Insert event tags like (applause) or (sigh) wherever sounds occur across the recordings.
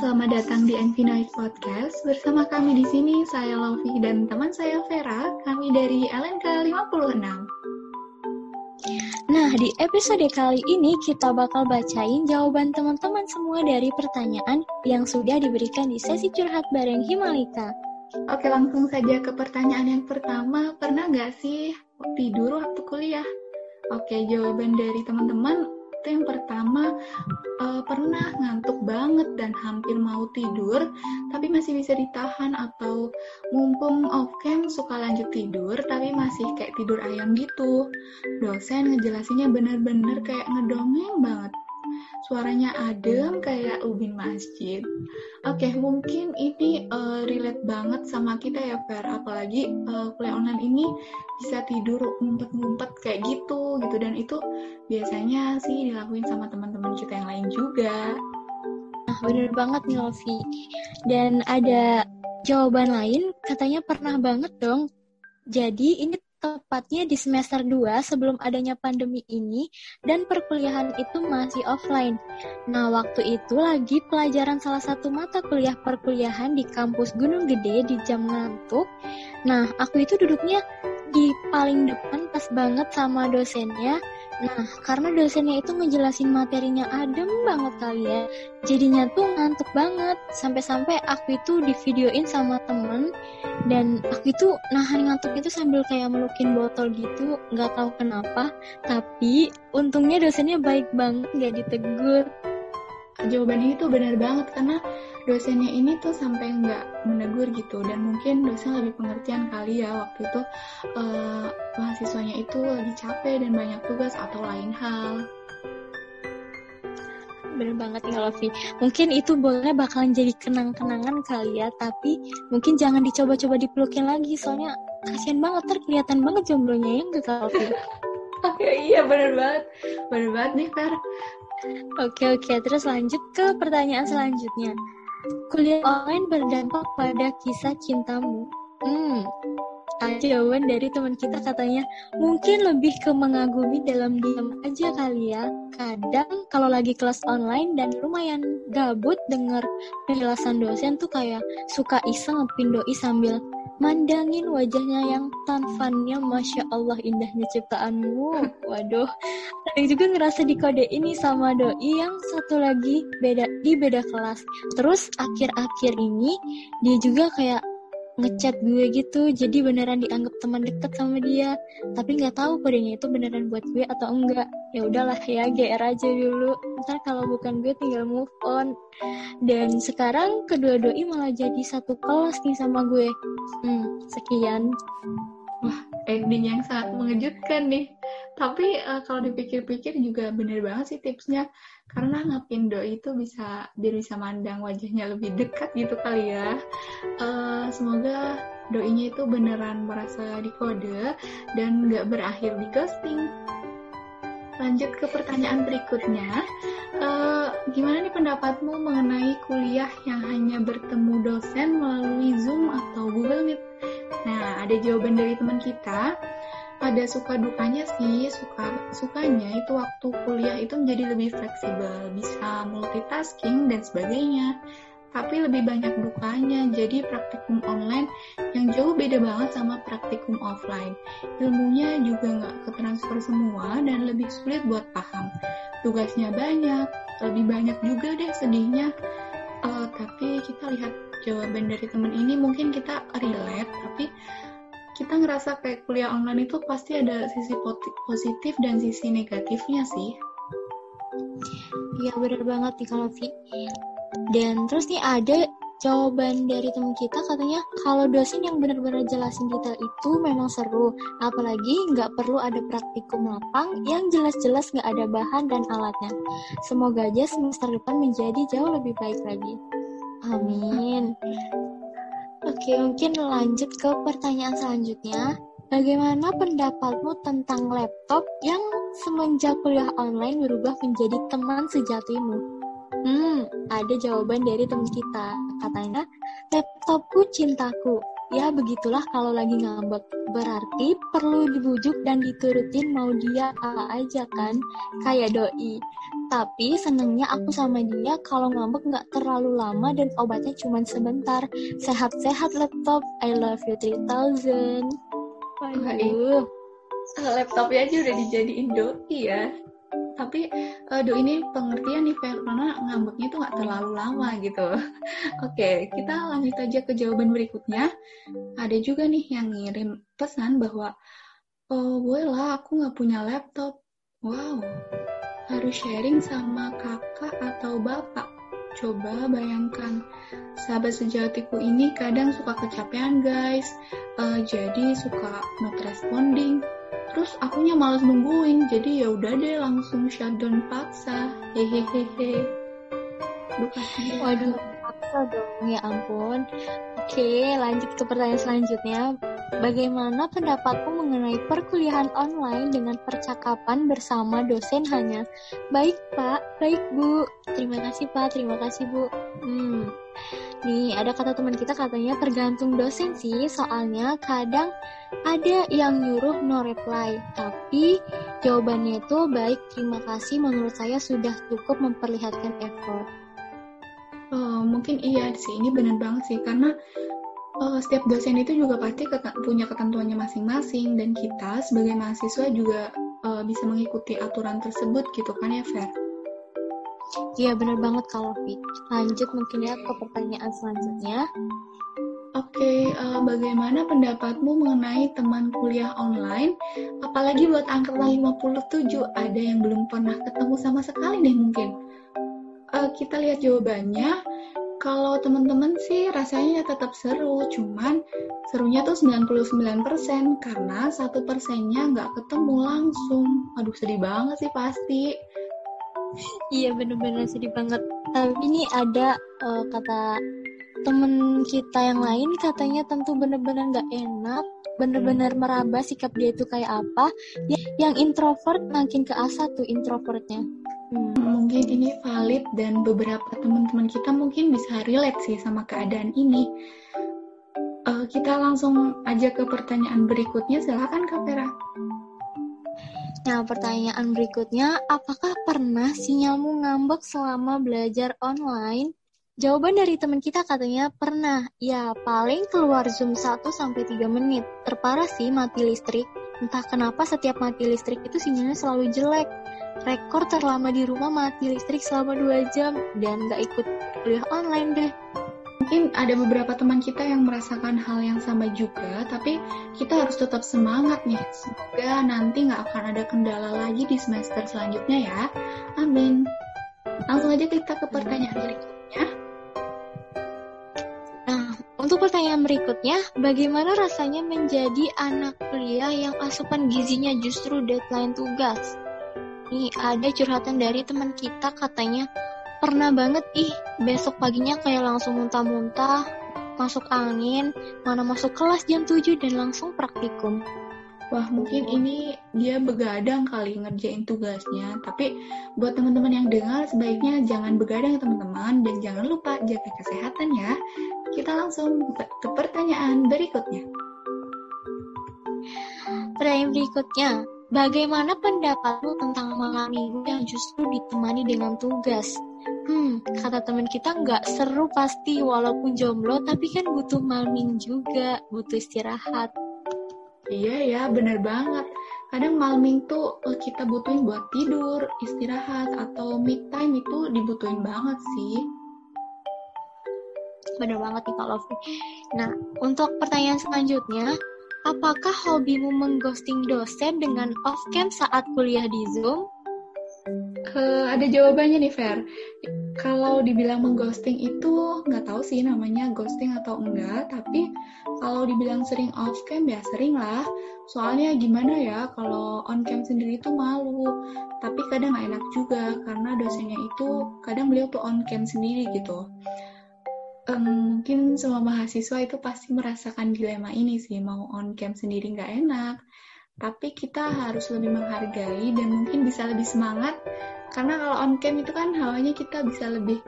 selamat datang di Envy Noise Podcast. Bersama kami di sini, saya Lovi dan teman saya Vera, kami dari LNK 56. Nah, di episode kali ini kita bakal bacain jawaban teman-teman semua dari pertanyaan yang sudah diberikan di sesi curhat bareng Himalika. Oke, langsung saja ke pertanyaan yang pertama. Pernah nggak sih tidur waktu kuliah? Oke, jawaban dari teman-teman itu yang pertama uh, pernah ngantuk banget dan hampir mau tidur tapi masih bisa ditahan atau mumpung off cam suka lanjut tidur tapi masih kayak tidur ayam gitu. Dosen ngejelasinnya bener-bener kayak ngedongeng banget suaranya adem kayak ubin masjid. Oke, okay, mungkin ini uh, relate banget sama kita ya, Fer. Apalagi uh, kuliah online ini bisa tidur ngumpet-ngumpet kayak gitu, gitu. Dan itu biasanya sih dilakuin sama teman-teman kita yang lain juga. Nah, bener banget nih, Lovi. Dan ada jawaban lain, katanya pernah banget dong. Jadi ini tepatnya di semester 2 sebelum adanya pandemi ini dan perkuliahan itu masih offline. Nah, waktu itu lagi pelajaran salah satu mata kuliah perkuliahan di kampus Gunung Gede di jam ngantuk. Nah, aku itu duduknya di paling depan pas banget sama dosennya Nah, karena dosennya itu ngejelasin materinya adem banget kali ya, jadinya tuh ngantuk banget. Sampai-sampai aku itu di videoin sama temen, dan aku itu nahan ngantuk itu sambil kayak melukin botol gitu, nggak tahu kenapa. Tapi untungnya dosennya baik banget, nggak ditegur. Jawaban ini tuh benar banget karena dosennya ini tuh sampai nggak menegur gitu. Dan mungkin dosen lebih pengertian kali ya waktu itu uh, mahasiswanya itu lagi capek dan banyak tugas atau lain hal. Bener banget nih Lovi mungkin itu boleh bakalan jadi kenang-kenangan kali ya tapi mungkin jangan dicoba-coba dipelukin lagi soalnya kasihan banget ter kelihatan banget jomblonya ya enggak Lovi (laughs) iya bener banget. Bener banget nih Fer. Oke oke, terus lanjut ke pertanyaan selanjutnya. Kuliah online berdampak pada kisah cintamu. Hmm, jawaban dari teman kita katanya mungkin lebih ke mengagumi dalam diam aja kali ya. Kadang kalau lagi kelas online dan lumayan gabut denger penjelasan dosen tuh kayak suka iseng ngepin doi sambil mandangin wajahnya yang tanfannya Masya Allah indahnya ciptaanmu. Waduh. Tadi juga ngerasa dikode ini sama doi yang satu lagi beda di beda kelas. Terus akhir-akhir ini dia juga kayak ngechat gue gitu. Jadi beneran dianggap teman deket sama dia. Tapi nggak tahu kodenya itu beneran buat gue atau enggak ya udahlah ya GR aja dulu. Ntar kalau bukan gue tinggal move on. Dan sekarang kedua doi malah jadi satu kelas nih sama gue. Hmm sekian. Wah ending yang sangat mengejutkan nih. Tapi uh, kalau dipikir-pikir juga bener banget sih tipsnya. Karena ngapindo itu bisa biar bisa mandang wajahnya lebih dekat gitu kali ya. Uh, semoga doinya itu beneran merasa dikode dan nggak berakhir di ghosting lanjut ke pertanyaan berikutnya. Uh, gimana nih pendapatmu mengenai kuliah yang hanya bertemu dosen melalui zoom atau google meet? Nah ada jawaban dari teman kita. Ada suka dukanya sih suka sukanya itu waktu kuliah itu menjadi lebih fleksibel bisa multitasking dan sebagainya tapi lebih banyak dukanya jadi praktikum online yang jauh beda banget sama praktikum offline ilmunya juga nggak ketransfer semua dan lebih sulit buat paham tugasnya banyak lebih banyak juga deh sedihnya uh, tapi kita lihat jawaban dari teman ini mungkin kita relate tapi kita ngerasa kayak kuliah online itu pasti ada sisi positif dan sisi negatifnya sih. Iya bener banget nih kalau Vi. Dan terus nih ada jawaban dari teman kita katanya kalau dosen yang benar-benar jelasin detail itu memang seru apalagi nggak perlu ada praktikum lapang yang jelas-jelas nggak ada bahan dan alatnya semoga aja semester depan menjadi jauh lebih baik lagi amin Oke, mungkin lanjut ke pertanyaan selanjutnya. Bagaimana pendapatmu tentang laptop yang semenjak kuliah online berubah menjadi teman sejatimu? Hmm, ada jawaban dari teman kita. Katanya, laptopku cintaku. Ya begitulah kalau lagi ngambek. Berarti perlu dibujuk dan diturutin mau dia apa aja kan? Kayak doi. Tapi senengnya aku sama dia kalau ngambek nggak terlalu lama dan obatnya cuma sebentar. Sehat-sehat laptop. I love you 3000. Waduh. Laptopnya aja udah dijadiin doi ya tapi uh, do ini pengertian nih karena ngambeknya itu nggak terlalu lama gitu. (laughs) Oke okay, kita lanjut aja ke jawaban berikutnya. Ada juga nih yang ngirim pesan bahwa oh boleh lah aku nggak punya laptop. Wow harus sharing sama kakak atau bapak? Coba bayangkan, sahabat sejatiku ini kadang suka kecapean guys, uh, jadi suka not responding, terus akunya males nungguin jadi ya udah deh langsung shutdown paksa hehehehe waduh paksa dong ya ampun oke lanjut ke pertanyaan selanjutnya Bagaimana pendapatmu mengenai perkuliahan online dengan percakapan bersama dosen hanya? Baik, Pak. Baik, Bu. Terima kasih, Pak. Terima kasih, Bu. Hmm. Nih, ada kata teman kita katanya tergantung dosen sih, soalnya kadang ada yang nyuruh no reply, tapi jawabannya itu baik, terima kasih menurut saya sudah cukup memperlihatkan effort. Oh, mungkin iya sih, ini benar banget sih, karena uh, setiap dosen itu juga pasti punya ketentuannya masing-masing dan kita sebagai mahasiswa juga uh, bisa mengikuti aturan tersebut gitu kan ya Fer? Iya benar banget kalau Fit. Lanjut mungkin ya ke pertanyaan selanjutnya. Oke, uh, bagaimana pendapatmu mengenai teman kuliah online? Apalagi buat angkatan 57, ada yang belum pernah ketemu sama sekali nih mungkin. Uh, kita lihat jawabannya. Kalau teman-teman sih rasanya tetap seru, cuman serunya tuh 99% karena satu persennya nggak ketemu langsung. Aduh sedih banget sih pasti. Iya bener-bener sedih banget. Tapi ini ada uh, kata temen kita yang lain katanya tentu bener-bener nggak enak bener-bener meraba sikap dia itu kayak apa yang introvert makin ke asa tuh introvertnya Hmm, mungkin ini valid dan beberapa teman-teman kita mungkin bisa relate sih sama keadaan ini. Uh, kita langsung aja ke pertanyaan berikutnya, silakan Kak Vera. Nah, pertanyaan berikutnya, apakah pernah sinyalmu ngambek selama belajar online? Jawaban dari teman kita katanya pernah. Ya, paling keluar Zoom 1 sampai 3 menit. Terparah sih mati listrik. Entah kenapa setiap mati listrik itu sinyalnya selalu jelek. Rekor terlama di rumah mati listrik selama 2 jam dan gak ikut kuliah online deh. Mungkin ada beberapa teman kita yang merasakan hal yang sama juga, tapi kita harus tetap semangat nih. Semoga nanti gak akan ada kendala lagi di semester selanjutnya ya. Amin. Langsung aja kita ke pertanyaan berikutnya. Untuk pertanyaan berikutnya, bagaimana rasanya menjadi anak kuliah yang asupan gizinya justru deadline tugas? Nih, ada curhatan dari teman kita katanya, pernah banget ih, besok paginya kayak langsung muntah-muntah, masuk angin, mana masuk kelas jam 7 dan langsung praktikum. Wah, mungkin ini dia begadang kali ngerjain tugasnya. Tapi buat teman-teman yang dengar, sebaiknya jangan begadang teman-teman. Dan jangan lupa jaga kesehatan ya. Kita langsung ke pertanyaan berikutnya. Pertanyaan berikutnya, bagaimana pendapatmu tentang malam minggu yang justru ditemani dengan tugas? Hmm, kata teman kita nggak seru pasti walaupun jomblo, tapi kan butuh malam juga, butuh istirahat. Iya ya, bener banget. Kadang malming tuh eh, kita butuhin buat tidur, istirahat, atau mid time itu dibutuhin banget sih. Bener banget nih Kak Lofi. Nah, untuk pertanyaan selanjutnya, apakah hobimu mengghosting dosen dengan off-cam saat kuliah di Zoom? Uh, ada jawabannya nih Fer. Kalau dibilang mengghosting itu nggak tahu sih namanya ghosting atau enggak, tapi kalau dibilang sering off cam ya sering lah. Soalnya gimana ya kalau on cam sendiri itu malu, tapi kadang nggak enak juga karena dosennya itu kadang beliau tuh on cam sendiri gitu. Um, mungkin semua mahasiswa itu pasti merasakan dilema ini sih mau on cam sendiri nggak enak tapi kita harus lebih menghargai dan mungkin bisa lebih semangat karena kalau on cam itu kan hawanya kita bisa lebih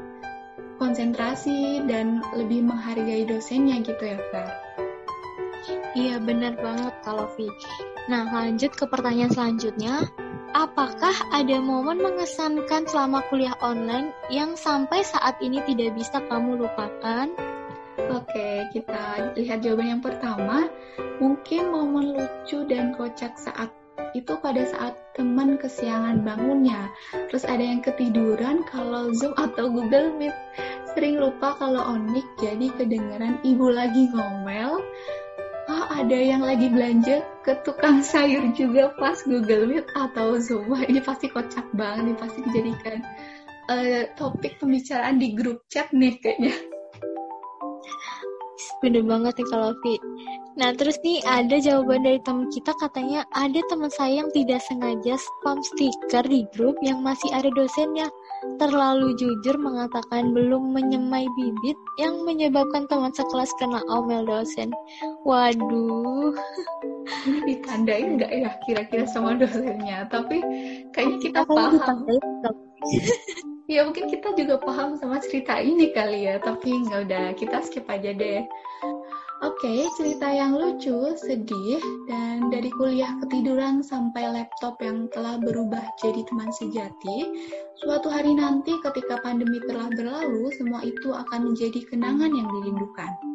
konsentrasi dan lebih menghargai dosennya gitu ya Fer. Iya benar banget kalau Vi. Nah lanjut ke pertanyaan selanjutnya. Apakah ada momen mengesankan selama kuliah online yang sampai saat ini tidak bisa kamu lupakan? Oke, kita lihat jawaban yang pertama. Mungkin momen lucu dan kocak saat itu pada saat teman kesiangan bangunnya. Terus ada yang ketiduran kalau Zoom atau Google Meet. Sering lupa kalau on mic jadi kedengaran ibu lagi ngomel oh ada yang lagi belanja ke tukang sayur juga pas Google Meet atau Zoom. Wah, ini pasti kocak banget, ini pasti dijadikan uh, topik pembicaraan di grup chat nih kayaknya. Bener banget nih kalau Vi. Nah terus nih ada jawaban dari teman kita katanya ada teman saya yang tidak sengaja spam stiker di grup yang masih ada dosennya terlalu jujur mengatakan belum menyemai bibit yang menyebabkan teman sekelas kena omel dosen. Waduh. Ini (laughs) ditandain nggak ya kira-kira sama dosennya? Tapi kayaknya kita Apa paham. (laughs) ya mungkin kita juga paham sama cerita ini kali ya. Tapi nggak udah, kita skip aja deh. Oke, okay, cerita yang lucu, sedih, dan dari kuliah ketiduran sampai laptop yang telah berubah jadi teman sejati, suatu hari nanti ketika pandemi telah berlalu, semua itu akan menjadi kenangan yang dirindukan.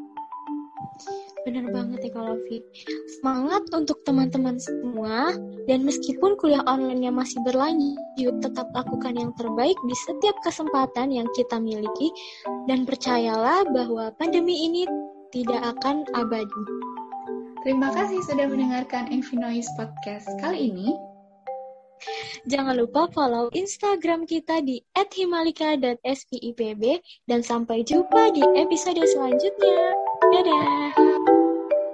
Benar banget ya kalau Fit. Semangat untuk teman-teman semua, dan meskipun kuliah online-nya masih berlanjut, tetap lakukan yang terbaik di setiap kesempatan yang kita miliki, dan percayalah bahwa pandemi ini tidak akan abadi. Terima kasih sudah mendengarkan Noise Podcast kali ini. Jangan lupa follow Instagram kita di @himalika.spipb dan sampai jumpa di episode selanjutnya. Dadah.